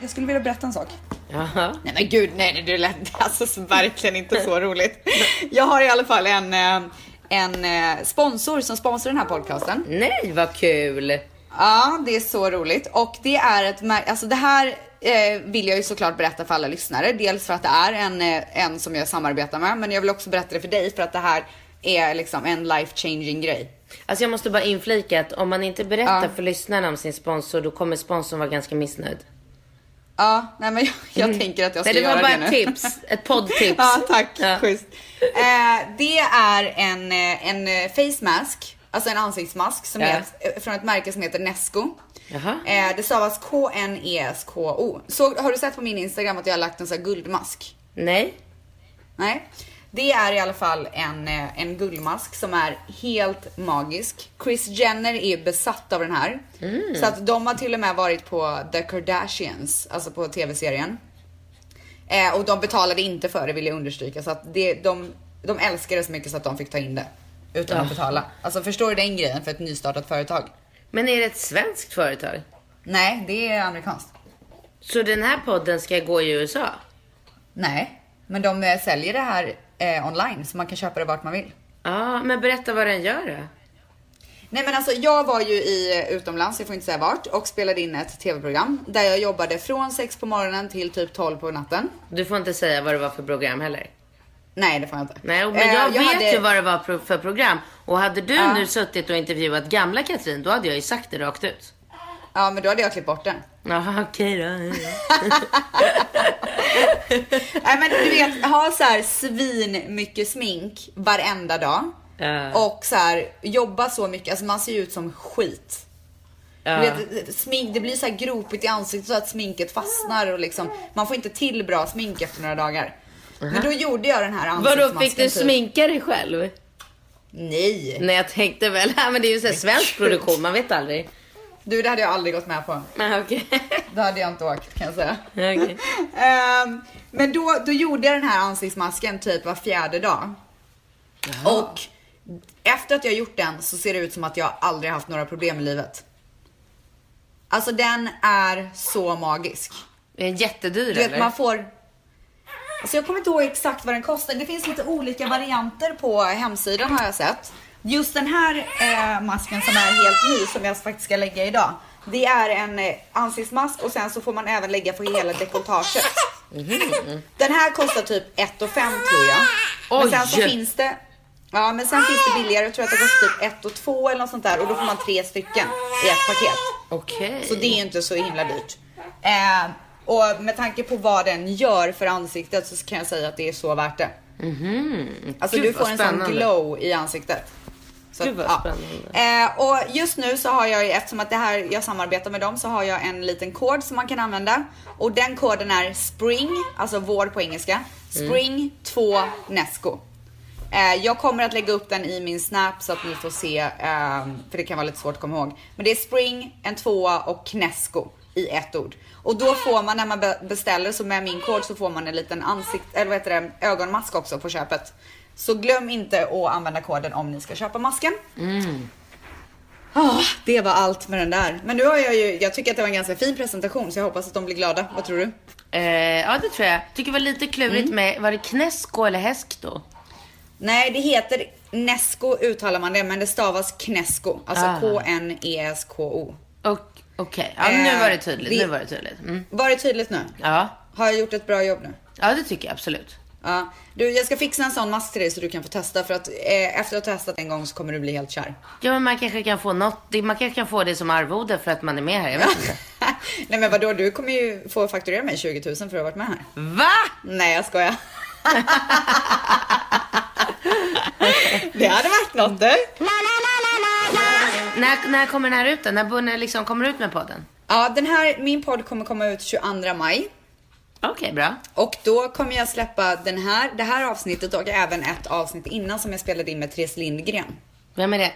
Jag skulle vilja berätta en sak. Jaha. Nej men gud, nej det lät alltså så verkligen inte så roligt. Jag har i alla fall en, eh, en eh, sponsor som sponsrar den här podcasten. Nej, vad kul. Ja, det är så roligt och det är ett alltså det här eh, vill jag ju såklart berätta för alla lyssnare. Dels för att det är en, en som jag samarbetar med, men jag vill också berätta det för dig för att det här är liksom en life changing grej. Alltså jag måste bara inflika att om man inte berättar Ja. för lyssnarna om sin sponsor, då kommer sponsorn vara ganska missnöjd. Ja, nej men jag, jag tänker att jag ska Nej, det var göra bara det ett nu. tips. Ett poddtips. Ja, tack. Ja. Schysst. Eh, det är en, eh, en eh, face mask, alltså en ansiktsmask som Ja. är ett, eh, från ett märke som heter Nesco. Jaha. Eh, det stavas K-N-E-S-K-O. Så, har du sett på min Instagram att jag har lagt en sån här guldmask? Nej. Nej. Det är i alla fall en, eh, en guldmask som är helt magisk. Chris Jenner är besatt av den här. Så att de har till och med varit på The Kardashians, alltså på tv-serien. Eh, och de betalade inte för det vill jag understryka. Så att det, de, de älskar det så mycket så att de fick ta in det. Utan att Ja. betala. Alltså förstår du den grejen för ett nystartat företag? Men är det ett svenskt företag? Nej, det är amerikanskt. Så den här podden ska gå i USA? Nej, men de eh, säljer det här eh, online så man kan köpa det vart man vill. Ja, men berätta vad den gör då. Nej men alltså jag var ju i utomlands, jag får inte säga vart, och spelade in ett tv-program där jag jobbade från 6 på morgonen till typ 12 på natten. Du får inte säga vad det var för program heller. Nej det får jag inte. Nej, men Eh, jag, vet hade- ju vad det var för program. Och hade du Ja. nu suttit och intervjuat gamla Katrin, då hade jag ju sagt det rakt ut. Ja men då hade jag klippt bort den. Jaha, okej då. Nej men du vet, ha så här svin mycket smink varenda dag. Ja. Och så här jobba så mycket, alltså man ser ju ut som skit. Du vet, smink, det blir så här gropigt i ansiktet så att sminket fastnar och liksom, man får inte till bra smink efter några dagar. Men då gjorde jag den här ansiktsmasken. Vadå, fick du typ. sminka dig själv? Nej. Nej, jag tänkte väl, men det är ju så här svensk produktion, man vet aldrig. Du, det hade jag aldrig gått med på. Nej, okej. Då hade jag inte åkt kan jag säga. Okej. Ehm, men då, då gjorde jag den här ansiktsmasken typ var fjärde dag. Och efter att jag gjort den så ser det ut som att jag aldrig haft några problem i livet. Alltså den är så magisk. Är den jättedyr Du vet eller? man får Alltså jag kommer inte ihåg exakt vad den kostar. Det finns lite olika varianter på hemsidan har jag sett. Just den här eh, masken som är helt ny som jag faktiskt ska lägga idag. Det är en eh, ansiktsmask och sen så får man även lägga på hela dekolletaget. Den här kostar typ 1 och 5 tror jag. Men sen så Oj. finns det Ja men sen finns det billigare, jag tror att det kostar typ 1 och 2 eller något sånt där och då får man tre stycken i ett paket. Okej. Så det är ju inte så himla dyrt. Eh, och med tanke på vad den gör för ansiktet så kan jag säga att det är så värt det. Alltså Gud, du får vad en sån spännande. glow i ansiktet. Så Gud, vad spännande. Eh, och just nu så har jag ju, eftersom att det här, jag samarbetar med dem, så har jag en liten kod som man kan använda. Och den koden är SPRING, alltså vår på engelska. SPRING 2 NESCO. Eh, jag kommer att lägga upp den i min snap så att ni får se, eh, för det kan vara lite svårt att komma ihåg. Men det är Spring, en tvåa och Knesco i ett ord. Och då får man när man be- beställer, så med min kod så får man en liten ansikt, eller vad heter det, ögonmask också på köpet. Så glöm inte att använda koden om ni ska köpa masken. Ah, det var allt med den där. Men nu har jag ju, jag tycker att det var en ganska fin presentation så jag hoppas att de blir glada. Vad tror du? Eh, ja, det tror jag. Tycker det var lite klurigt Mm. med, var det Knesko eller Häsk då? Nej, det heter Nesco uttalar man det, men det stavas Knesco. Alltså Ah. K-N-E-S-K-O. Okej, ja, nu Eh, var det tydligt. det- Nu var det tydligt. Mm. Var det tydligt nu? Ja. Har jag gjort ett bra jobb nu? ja, det tycker jag absolut. Ja. Du, jag ska fixa en sån mask till dig så du kan få testa för att eh, efter att ha testat en gång så kommer du bli helt kär. Ja, men man kanske kan få något. Man kanske kan få det som arvode för att man är med här. Jag vet inte. Nej men vadå, du kommer ju få fakturera mig 20 000 för att ha varit med här. Va? Nej jag skojar. det hade varit något du. När, när kommer den här ut då? När Bunne liksom kommer ut med podden? Ja, den här, min podd kommer komma ut 22 maj. Okej, bra. Och då kommer jag släppa den här, det här avsnittet och även ett avsnitt innan som jag spelade in med Therese Lindgren. Vem är det?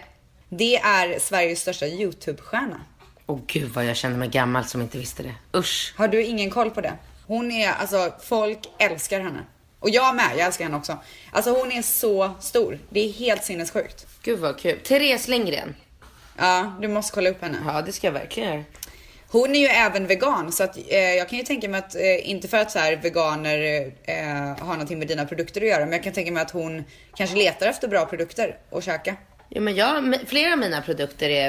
Det är Sveriges största YouTube-stjärna. Åh gud vad jag känner mig gammal som inte visste det. Usch. Har du ingen koll på det? Hon är, alltså folk älskar henne. Och jag med, jag älskar henne också. Alltså hon är så stor. Det är helt sinnessjukt. Gud vad kul. Therese Lindgren. Ja, du måste kolla upp henne. Ja, det ska jag verkligen göra. Hon är ju även vegan så att eh, jag kan ju tänka mig att, eh, inte för att så här veganer eh, har någonting med dina produkter att göra, men jag kan tänka mig att hon kanske letar efter bra produkter att käka. Ja, men jag, flera av mina produkter är,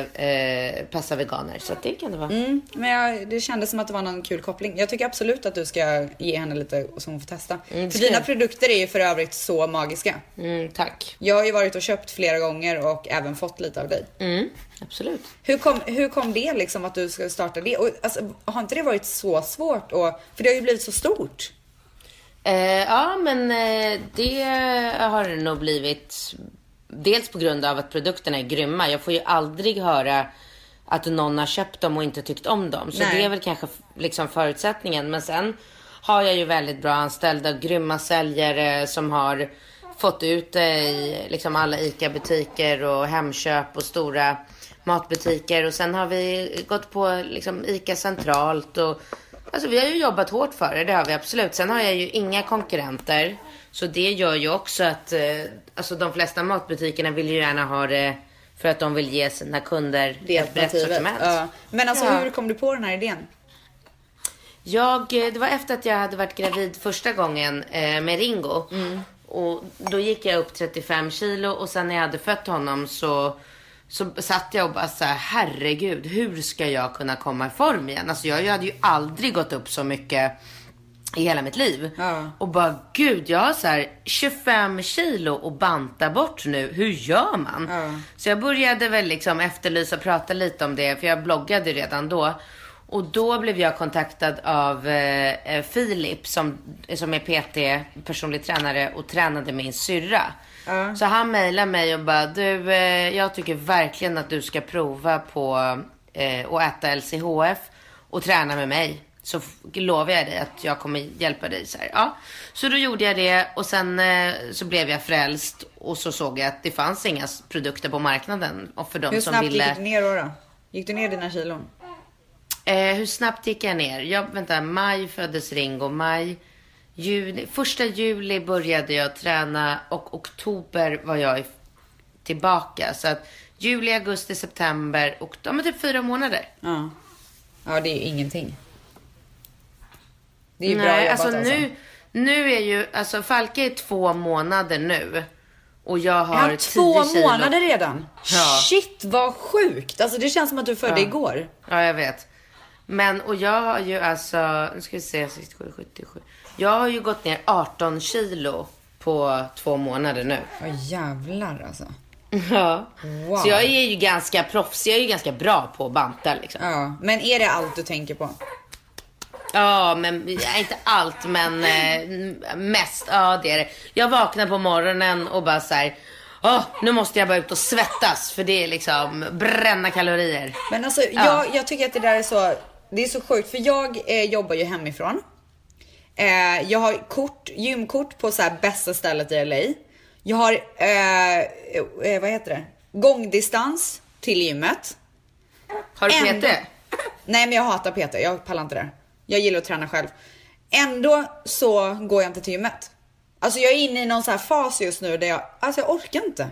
eh, passar veganer, så det kan det vara. Mm, men jag, det kändes som att det var någon kul koppling. Jag tycker absolut att du ska ge henne lite så hon får testa. Mm, för dina jag. produkter är ju för övrigt så magiska. Mm, tack. Jag har ju varit och köpt flera gånger och även fått lite av dig. Mm, absolut. Hur kom, hur kom det liksom att du ska starta det? Och, alltså, har inte det varit så svårt? Och, för det har ju blivit så stort. Eh, ja, men eh, det har det nog blivit. Dels på grund av att produkterna är grymma. Jag får ju aldrig höra att någon har köpt dem och inte tyckt om dem. Så Nej. det är väl kanske liksom förutsättningen. Men sen har jag ju väldigt bra anställda, grymma säljare som har fått ut det i liksom alla ICA-butiker och Hemköp och stora matbutiker. Och sen har vi gått på liksom ICA centralt och Alltså vi har ju jobbat hårt för det, det har vi absolut. Sen har jag ju inga konkurrenter. Så det gör ju också att eh, alltså de flesta matbutikerna vill ju gärna ha det för att de vill ge sina kunder Det ett brett sortiment. Ja. Men alltså Ja. hur kom du på den här idén? Jag, eh, det var efter att jag hade varit gravid första gången eh, med Ringo. Och då gick jag upp 35 kilo och sen när jag hade fött honom så, så satt jag och bara så här, herregud, hur ska jag kunna komma i form igen? Alltså jag, jag hade ju aldrig gått upp så mycket i hela mitt liv. Ja. Och bara, gud, jag har så här 25 kilo och banta bort nu. Hur gör man? Ja. Så jag började väl liksom efterlysa och prata lite om det, för jag bloggade redan då. Och då blev jag kontaktad av eh, eh, Filip som, som är PT, personlig tränare och tränade min syrra. Så han mejlade mig och bara, du, eh, jag tycker verkligen att du ska prova på eh, och äta LCHF och träna med mig. Så lovar jag dig att jag kommer hjälpa dig. Så, här. Ja. så då gjorde jag det och sen eh, så blev jag frälst och så såg jag att det fanns inga produkter på marknaden. Och för de Hur som snabbt ville... gick du ner då, då? Gick du ner dina kilon? Eh, hur snabbt gick jag ner? Jag, vänta, maj föddes Ringo. Maj, juni. Första juli började jag träna och oktober var jag tillbaka. Så att juli, augusti, september och ja, men typ fyra månader. Ja. Ja, det är ju ingenting. Det är ju bra Nej, jobbat alltså, nu, nu är ju, alltså Falke är två månader nu. Och jag har Jag har två 10 kilo. månader redan. Ja. Shit vad sjukt. Alltså det känns som att du födde igår. Ja, jag vet. Men, och jag har ju alltså, nu ska vi se, 67, 77. Jag har ju gått ner 18 kilo på två månader nu. Ja jävlar alltså. Ja. Wow. Så jag är ju ganska proffsig, jag är ju ganska bra på att banta liksom. Ja, men är det allt du tänker på? Ja, men inte allt, men eh, mest. Ja, det är det. Jag vaknar på morgonen och bara så här. Åh, nu måste jag bara ut och svettas för det är liksom bränna kalorier. Men alltså Ja. jag, jag tycker att det där är så, det är så sjukt för jag eh, jobbar ju hemifrån. Eh, jag har kort, gymkort på så här bästa stället i LA. Jag har, eh, eh, vad heter det? Gångdistans till gymmet. Har du Ändå- PT? Nej men jag hatar PT, jag pallar inte det. Jag gillar att träna själv. Ändå så går jag inte till gymmet. Alltså jag är inne i någon så här fas just nu där jag, alltså jag orkar inte.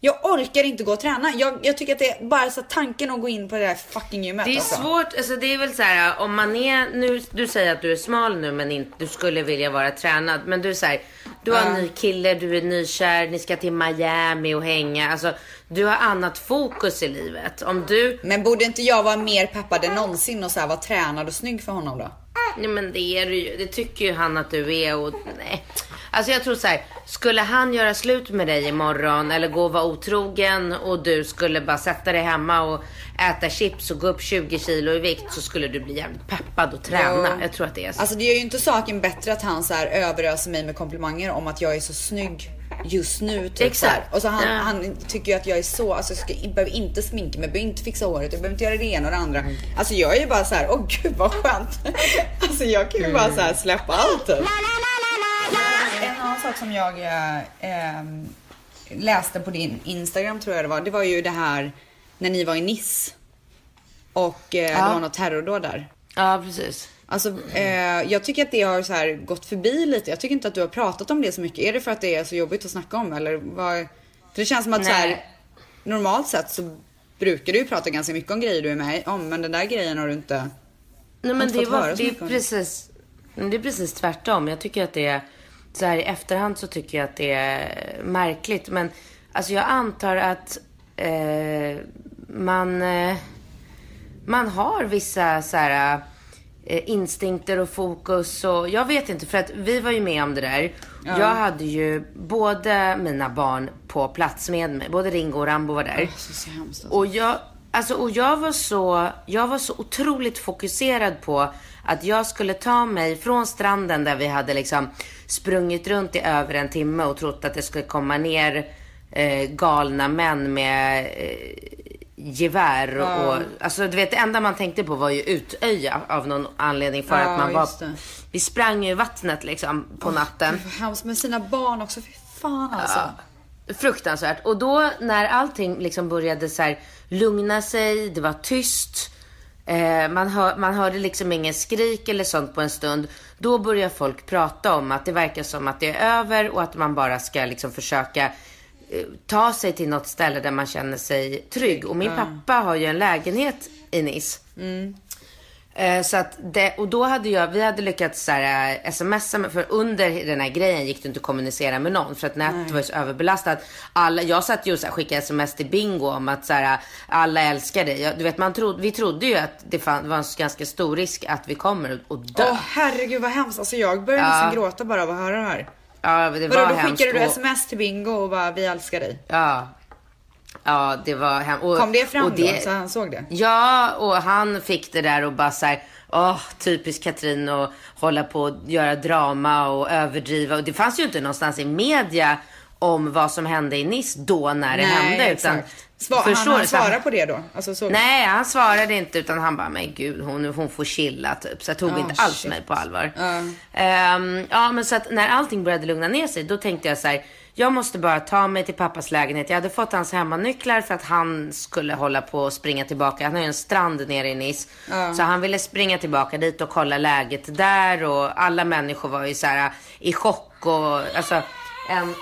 Jag orkar inte gå och träna. Jag, jag tycker att det är bara så tanken att gå in på det där fucking gymmet Det är alltså. svårt, alltså det är väl så här om man är, nu, du säger att du är smal nu men inte, du skulle vilja vara tränad. Men du säger, du har en ny kille, du är nykär, ni ska till Miami och hänga. Alltså du har annat fokus i livet. Om du, Men borde inte jag vara mer peppad än någonsin och så här vara tränad och snygg för honom då? nej men det är du ju, det tycker ju han att du är och nej. Alltså jag tror så här, skulle han göra slut med dig imorgon eller gå och vara otrogen och du skulle bara sätta dig hemma och äta chips och gå upp 20 kilo i vikt så skulle du bli jävligt peppad och träna. Ja. Jag tror att det är så. Alltså det gör ju inte saken bättre att han så här överöser mig med komplimanger om att jag är så snygg just nu. Typ Exakt. Så här. Och så han, Ja. han tycker ju att jag är så, alltså jag ska, jag behöver inte sminka mig, jag behöver inte fixa håret, jag behöver inte göra det ena och det andra. Mm. Alltså jag är ju bara så här, åh gud vad skönt. alltså jag kan ju bara så här släppa allt typ. Annan sak som jag eh, ehm, läste på din Instagram tror jag det var, det var ju det här när ni var i Nice. Och eh, Ja. det var något terrordåd där. Ja, precis. Alltså, eh, jag tycker att det har så här gått förbi lite. Jag tycker inte att du har pratat om det så mycket. Är det för att det är så jobbigt att snacka om eller vad? För det känns som att så här, normalt sett så brukar du ju prata ganska mycket om grejer du är med om, men den där grejen har du inte. Nej, men det, var, det, är precis, det är precis tvärtom. Jag tycker att det är, så här i efterhand så tycker jag att det är märkligt. Men alltså jag antar att eh, man, eh, man har vissa så här eh, instinkter och fokus och jag vet inte för att vi var ju med om det där. Jag hade ju både mina barn på plats med mig, både Ringo och Rambo var där. Så, så hemskt. Och jag, alltså, och jag var så, jag var så otroligt fokuserad på att jag skulle ta mig från stranden där vi hade liksom sprungit runt i över en timme och trott att det skulle komma ner eh, galna män med eh, gevär och, och alltså du vet det enda man tänkte på var ju Utöja av någon anledning för Ja, att man var, det. vi sprang ju i vattnet liksom på natten. Gud, vad hemskt med sina barn också. Fy fan alltså. Fruktansvärt. Och då när allting liksom började så här lugna sig, det var tyst. Eh, man, hör, man hörde liksom ingen skrik eller sånt på en stund. Då börjar folk prata om att det verkar som att det är över och att man bara ska liksom försöka eh, ta sig till något ställe där man känner sig trygg. Och min pappa har ju en lägenhet i Nice. Eh, Så att det, och då hade jag, vi hade lyckats så här, eh, smsa, med- för under den här grejen gick det inte att kommunicera med någon för att nätet var ju så överbelastat. Alla, jag satt ju och så här, skickade sms till Bingo om att så här, alla älskar dig. Jag- Du vet, man trodde, vi trodde ju att det fann, var en ganska stor risk att vi kommer att dö. Åh herregud vad hemskt. Alltså jag börjar nästan gråta bara av att höra det här. ja, det Vadå, var då hemskt. skickade du och- sms till Bingo och bara vi älskar dig. Ja. Ja, det var hemskt. Och- Kom det fram och då så han såg det? Ja, och han fick det där och bara så här, åh, typiskt Katrin och hålla på och göra drama och överdriva. Och det fanns ju inte någonstans i media om vad som hände i Nice då när det Nej, hände. Utan exakt. Förstår han, han svarar på det då? Alltså, så... Nej, han svarade inte utan han bara, men gud hon, hon får chilla typ. Så jag tog Ja, inte alls shit. mig på allvar. Ja. Ehm, ja, men så att när allting började lugna ner sig, då tänkte jag så här. Jag måste bara ta mig till pappas lägenhet. Jag hade fått hans hemmanycklar för att han skulle hålla på och springa tillbaka. Han har ju en strand nere i Nice. Så han ville springa tillbaka dit och kolla läget där. Och alla människor var ju så här i chock. Och alltså en,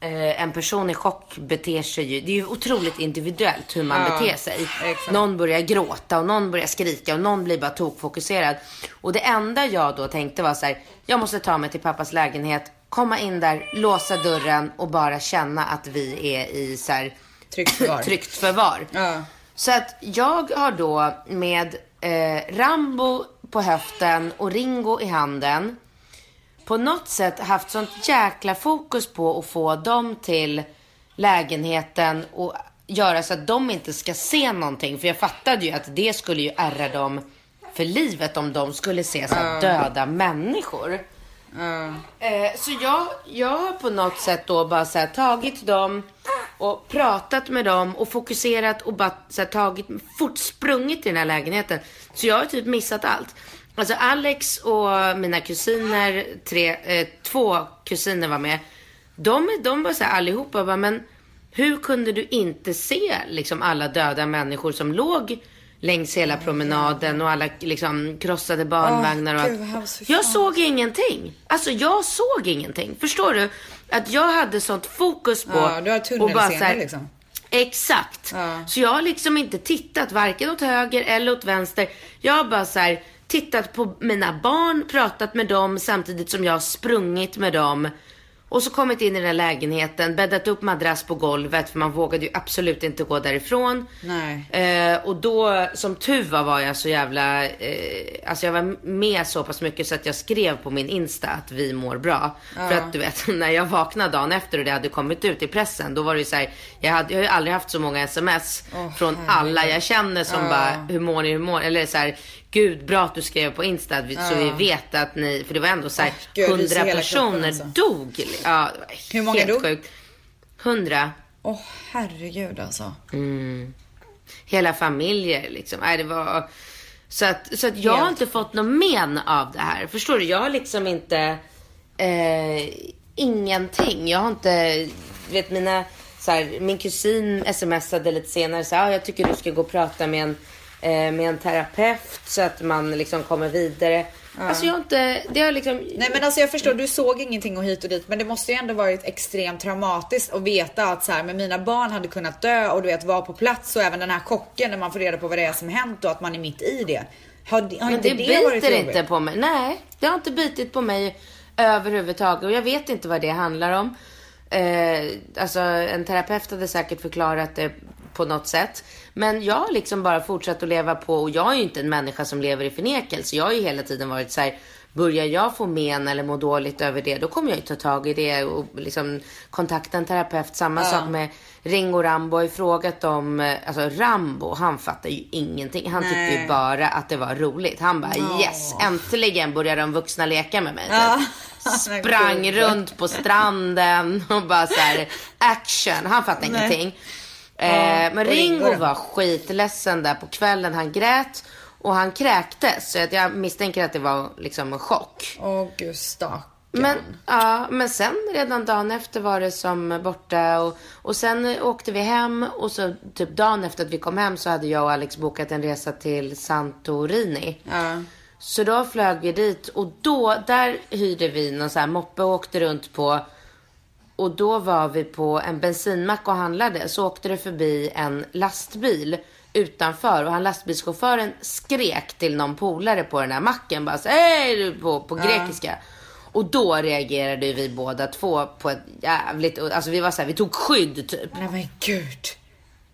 eh, en person i chock beter sig ju. Det är ju otroligt individuellt hur man Ja, beter sig. exakt. Någon börjar gråta och någon börjar skrika och någon blir bara tokfokuserad. Och det enda jag då tänkte var så här, jag måste ta mig till pappas lägenhet, komma in där, låsa dörren och bara känna att vi är i så här, Tryggt förvar. tryggt förvar. Ja. Så att jag har då med eh, Rambo på höften och Ringo i handen på något sätt haft sånt jäkla fokus på att få dem till lägenheten och göra så att de inte ska se någonting. För jag fattade ju att det skulle ju ärra dem för livet om de skulle se så här döda människor. Ja. Eh, så jag, jag har på något sätt då bara så här, tagit dem och pratat med dem och fokuserat och bara så här, tagit, fort sprungit i den här lägenheten. Så jag har typ missat allt. Alltså Alex och mina kusiner, tre, eh, två kusiner var med. De, de var så här allihopa bara, men hur kunde du inte se liksom alla döda människor som låg längs hela promenaden och alla liksom krossade barnvagnar och allt. Jag såg ingenting. Alltså jag såg ingenting. Förstår du? Att jag hade sånt fokus på. Ja, du har tunnelseende liksom. Exakt. Ja. Så jag har liksom inte tittat varken åt höger eller åt vänster. Jag har bara så här, tittat på mina barn, pratat med dem samtidigt som jag har sprungit med dem. Och så kommit in i den här lägenheten, bäddat upp madrass på golvet för man vågade ju absolut inte gå därifrån. Nej. Eh, och då, som tur var, var jag så jävla... Eh, alltså jag var med så pass mycket så att jag skrev på min Insta att vi mår bra. För att du vet, när jag vaknade dagen efter och det hade kommit ut i pressen, då var det ju så här, jag, hade, jag har ju aldrig haft så många sms Åh, från alla jag känner som Ja. bara, hur mår ni, hur mår ni? Eller så här, gud bra att du skrev på Insta vi- så vi vet att ni, för det var ändå så här, Åh, gud, jag ryser hundra hela kroppen, personer alltså. dog. Ja, det var Hur många helt dog? Sjukt. Hundra. Åh herregud alltså. hela familjer liksom. Nej, det var... Så att, så att jag har Helt inte fått någon men av det här. Förstår du? Jag har liksom inte... Eh, ingenting. Jag har inte... Vet mina... Så här, min kusin smsade lite senare så här, ah, jag tycker du ska gå och prata med en, med en terapeut så att man liksom kommer vidare. Alltså jag har inte... Det har liksom... Nej men alltså jag förstår, du såg ingenting och hit och dit men det måste ju ändå varit extremt traumatiskt att veta att så här, men mina barn hade kunnat dö och du vet vara på plats och även den här chocken när man får reda på vad det är som hänt och att man är mitt i det. Har, har Men inte det, det, varit biter jobbigt? inte på mig. Nej, det har inte bitit på mig överhuvudtaget. Och jag vet inte vad det handlar om. Eh, alltså en terapeut hade säkert förklarat det på något sätt. Men jag har liksom bara fortsatt att leva på och jag är ju inte en människa som lever i förnekelse. Jag har ju hela tiden varit så här. Börjar jag få men eller må dåligt över det, då kommer jag ju ta tag i det och liksom kontakta en terapeut. Samma sak med Ringo Rambo har ju frågat om, alltså Rambo, han fattar ju ingenting. Han tyckte ju Nej. bara att det var roligt. Han bara yes, äntligen börjar de vuxna leka med mig. typ. Ja. Sprang Gud. runt på stranden och bara så här action. Han fattar Nej. ingenting. Eh, men Ringo var skitledsen där på kvällen. Han grät och han kräktes. Så att jag misstänker att det var liksom en chock. Åh gud stackarn. Men, ja, men sen redan dagen efter var det som borta och, och sen åkte vi hem och så typ dagen efter att vi kom hem så hade jag och Alex bokat en resa till Santorini. Ja. Så då flög vi dit och då, där hyrde vi någon så här moppe och åkte runt på. Och då var vi på en bensinmack och handlade. Så åkte det förbi en lastbil utanför och han lastbilschauffören skrek till någon polare på den här macken bara så du på, på grekiska. Och då reagerade vi båda två på ett jävligt, alltså vi var så här, vi tog skydd typ. Nej men gud.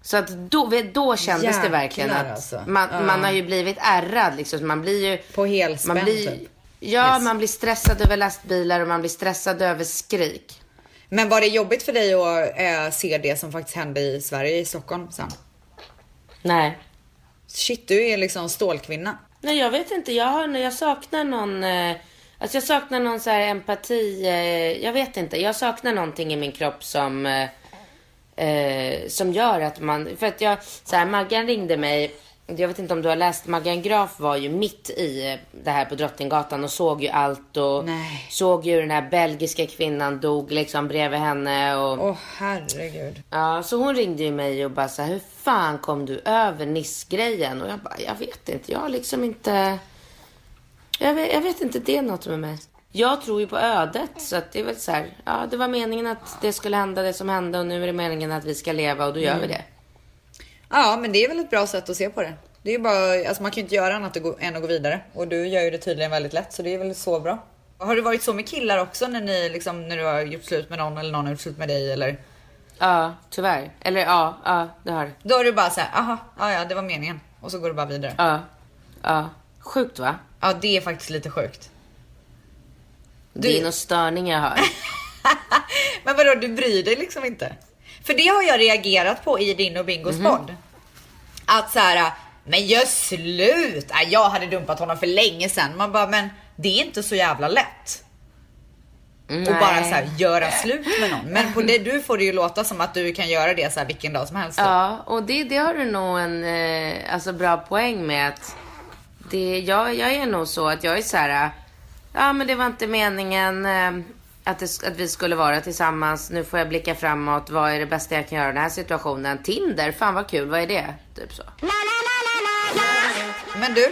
Så att då, då kändes det Jäklar, verkligen att alltså. man, Ja. man har ju blivit ärrad liksom. Man blir ju... På helspänn, man blir, typ. Ja, Yes. man blir stressad över lastbilar och man blir stressad över skrik. Men var det jobbigt för dig att eh, se det som faktiskt hände i Sverige, i Stockholm sen? Nej. Shit, du är liksom stålkvinna. Nej, jag vet inte. Jag, har, jag saknar någon... Eh, alltså jag saknar någon så här empati. Eh, jag vet inte. Jag saknar någonting i min kropp som... Eh, eh, som gör att man, för att jag, så här, Maggan ringde mig jag vet inte om du har läst, Maggan Graf var ju mitt i eh, det här på Drottninggatan och såg ju allt och Nej. såg ju den här belgiska kvinnan dog liksom bredvid henne och Åh herregud. Ja, så hon ringde ju mig och bara så här, hur fan kom du över Niss-grejen? Och jag bara, jag vet inte, jag har liksom inte... Jag vet, jag vet inte, det är något med mig. Jag tror ju på ödet, så att det är väl så här, ja det var meningen att det skulle hända det som hände och nu är det meningen att vi ska leva och då gör vi det. Ja, men det är väl ett bra sätt att se på det. Det är bara, alltså man kan ju inte göra annat än att gå vidare och du gör ju det tydligen väldigt lätt så det är väl så bra. Har det varit så med killar också när ni liksom när du har gjort slut med någon eller någon har gjort slut med dig eller? Ja, tyvärr. Eller ja, ja, det har det. Då är du bara så här, aha, ja, ja, det var meningen och så går du bara vidare. Ja, ja. Sjukt va? Ja, det är faktiskt lite sjukt. Det är någon störning jag har. Men vadå, du bryr dig liksom inte? För det har jag reagerat på i din och Bingos podd. Att så här, men gör slut! Nej, jag hade dumpat honom för länge sedan. Man bara, men det är inte så jävla lätt. Och bara så här, göra slut med någon. Men på det du får det ju låta som att du kan göra det så här vilken dag som helst. typ. Ja, och det, det har du nog en eh, alltså bra poäng med att det, jag, jag är nog så att jag är så här, ja men det var inte meningen eh, att, det, att vi skulle vara tillsammans. Nu får jag blicka framåt. Vad är det bästa jag kan göra i den här situationen? Tinder, fan vad kul, vad är det? Typ så. Men du,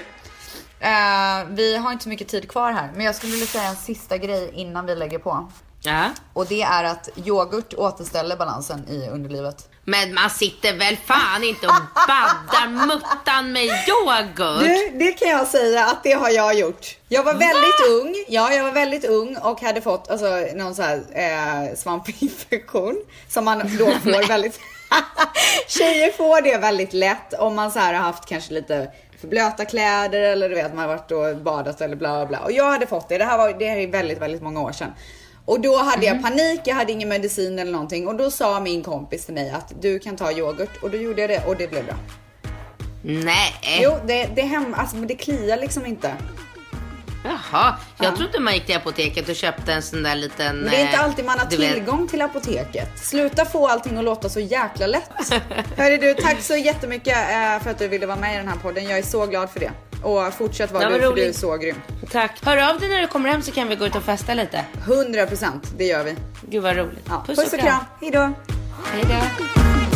eh, vi har inte så mycket tid kvar här. Men jag skulle vilja säga en sista grej innan vi lägger på. Ja. Och det är att yoghurt återställer balansen i underlivet. Men man sitter väl fan inte och baddar muttan med yoghurt? Du, det kan jag säga att det har jag gjort. Jag var väldigt ung. Ja, jag var väldigt ung och hade fått alltså, någon sån här eh, svampinfektion som man då får väldigt. Tjejer får det väldigt lätt om man så här har haft kanske lite för blöta kläder eller du vet man har varit och badat eller bla bla bla. Och jag hade fått det. Det här var det här är väldigt, väldigt många år sedan. Och då hade jag panik, jag hade ingen medicin eller någonting och då sa min kompis till mig att du kan ta yoghurt och då gjorde jag det och det blev bra. Nej. Jo, det, det, hem, alltså, men det kliar liksom inte. Jaha, jag trodde man gick till apoteket och köpte en sån där liten... Men det är inte eh, alltid man har du vet- tillgång till apoteket. Sluta få allting att låta så jäkla lätt. Hörru du, tack så jättemycket eh, för att du ville vara med i den här podden. Jag är så glad för det. Och fortsätt vara Ja, du, för du är så grym. Tack. Hör av dig när du kommer hem så kan vi gå ut och festa lite. 100% det gör vi. Gud vad roligt. Ja, puss, och kram. Hejdå. Hej då.